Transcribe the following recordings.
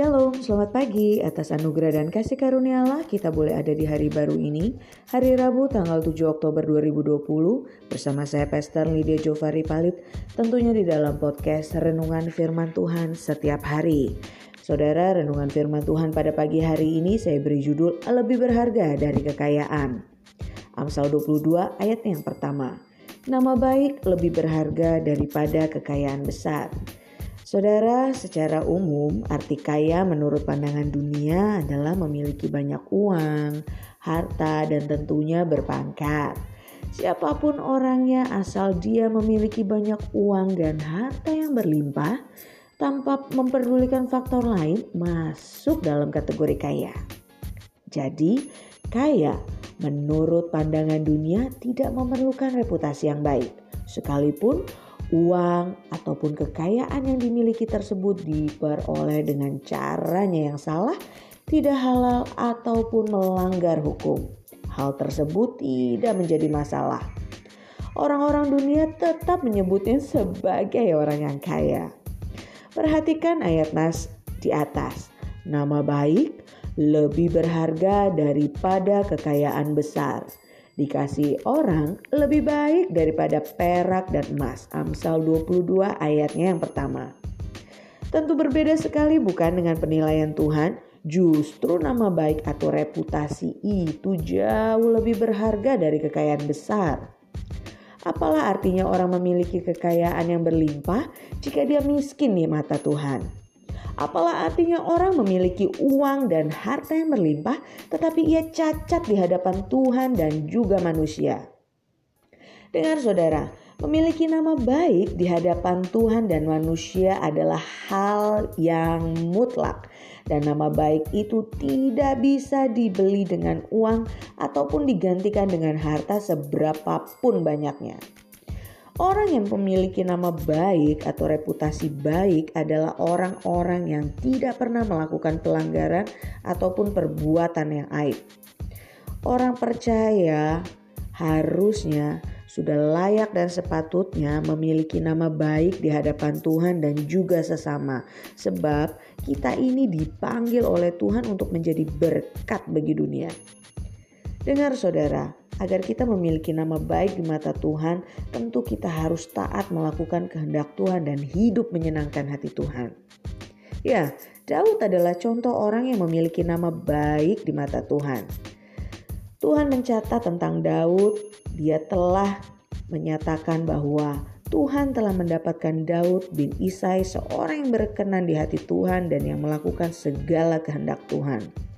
Shalom, selamat pagi. Atas anugerah dan kasih karunia Allah, kita boleh ada di hari baru ini, hari Rabu tanggal 7 Oktober 2020, bersama saya Pastor Lydia Jovari Palit, tentunya di dalam podcast Renungan Firman Tuhan setiap hari. Saudara, Renungan Firman Tuhan pada pagi hari ini saya beri judul Lebih Berharga dari Kekayaan. Amsal 22 ayat yang pertama. Nama baik lebih berharga daripada kekayaan besar. Saudara, secara umum arti kaya menurut pandangan dunia adalah memiliki banyak uang, harta, dan tentunya berpangkat. Siapa pun orangnya asal dia memiliki banyak uang dan harta yang berlimpah tanpa memperdulikan faktor lain masuk dalam kategori kaya. Jadi, kaya menurut pandangan dunia tidak memerlukan reputasi yang baik. Sekalipun uang ataupun kekayaan yang dimiliki tersebut diperoleh dengan caranya yang salah, tidak halal ataupun melanggar hukum. Hal tersebut tidak menjadi masalah. Orang-orang dunia tetap menyebutnya sebagai orang yang kaya. Perhatikan ayat nas di atas. Nama baik lebih berharga daripada kekayaan besar dikasih orang lebih baik daripada perak dan emas. Amsal 22 ayatnya yang pertama. Tentu berbeda sekali bukan dengan penilaian Tuhan. Justru nama baik atau reputasi itu jauh lebih berharga dari kekayaan besar. Apalah artinya orang memiliki kekayaan yang berlimpah jika dia miskin di mata Tuhan? Apalah artinya orang memiliki uang dan harta yang berlimpah, tetapi ia cacat di hadapan Tuhan dan juga manusia. Dengar saudara, memiliki nama baik di hadapan Tuhan dan manusia adalah hal yang mutlak. Dan nama baik itu tidak bisa dibeli dengan uang ataupun digantikan dengan harta seberapapun banyaknya. Orang yang memiliki nama baik atau reputasi baik adalah orang-orang yang tidak pernah melakukan pelanggaran ataupun perbuatan yang aib. Orang percaya harusnya sudah layak dan sepatutnya memiliki nama baik di hadapan Tuhan dan juga sesama, sebab kita ini dipanggil oleh Tuhan untuk menjadi berkat bagi dunia. Dengar, saudara, Agar kita memiliki nama baik di mata Tuhan, tentu kita harus taat melakukan kehendak Tuhan dan hidup menyenangkan hati Tuhan. Ya, Daud adalah contoh orang yang memiliki nama baik di mata Tuhan. Tuhan mencatat tentang Daud, dia telah menyatakan bahwa Tuhan telah mendapatkan Daud bin Isai seorang yang berkenan di hati Tuhan dan yang melakukan segala kehendak Tuhan.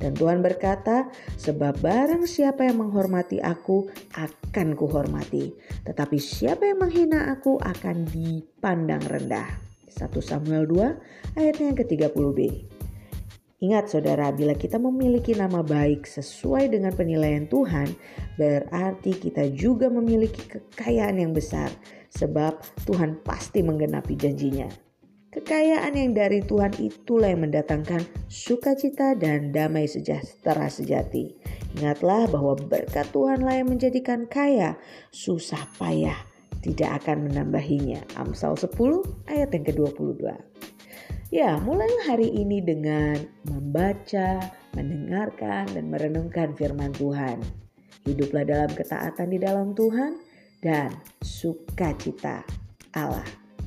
Dan Tuhan berkata, sebab barang siapa yang menghormati aku akan kuhormati. Tetapi siapa yang menghina aku akan dipandang rendah. 1 Samuel 2 ayatnya yang ke-30b. Ingat saudara, bila kita memiliki nama baik sesuai dengan penilaian Tuhan, berarti kita juga memiliki kekayaan yang besar, sebab Tuhan pasti menggenapi janjinya. Kekayaan yang dari Tuhan itulah yang mendatangkan sukacita dan damai sejahtera sejati. Ingatlah bahwa berkat Tuhanlah yang menjadikan kaya, susah payah tidak akan menambahinya. Amsal 10 ayat yang ke-22. Ya, mulailah hari ini dengan membaca, mendengarkan, dan merenungkan firman Tuhan. Hiduplah dalam ketaatan di dalam Tuhan dan sukacita Allah.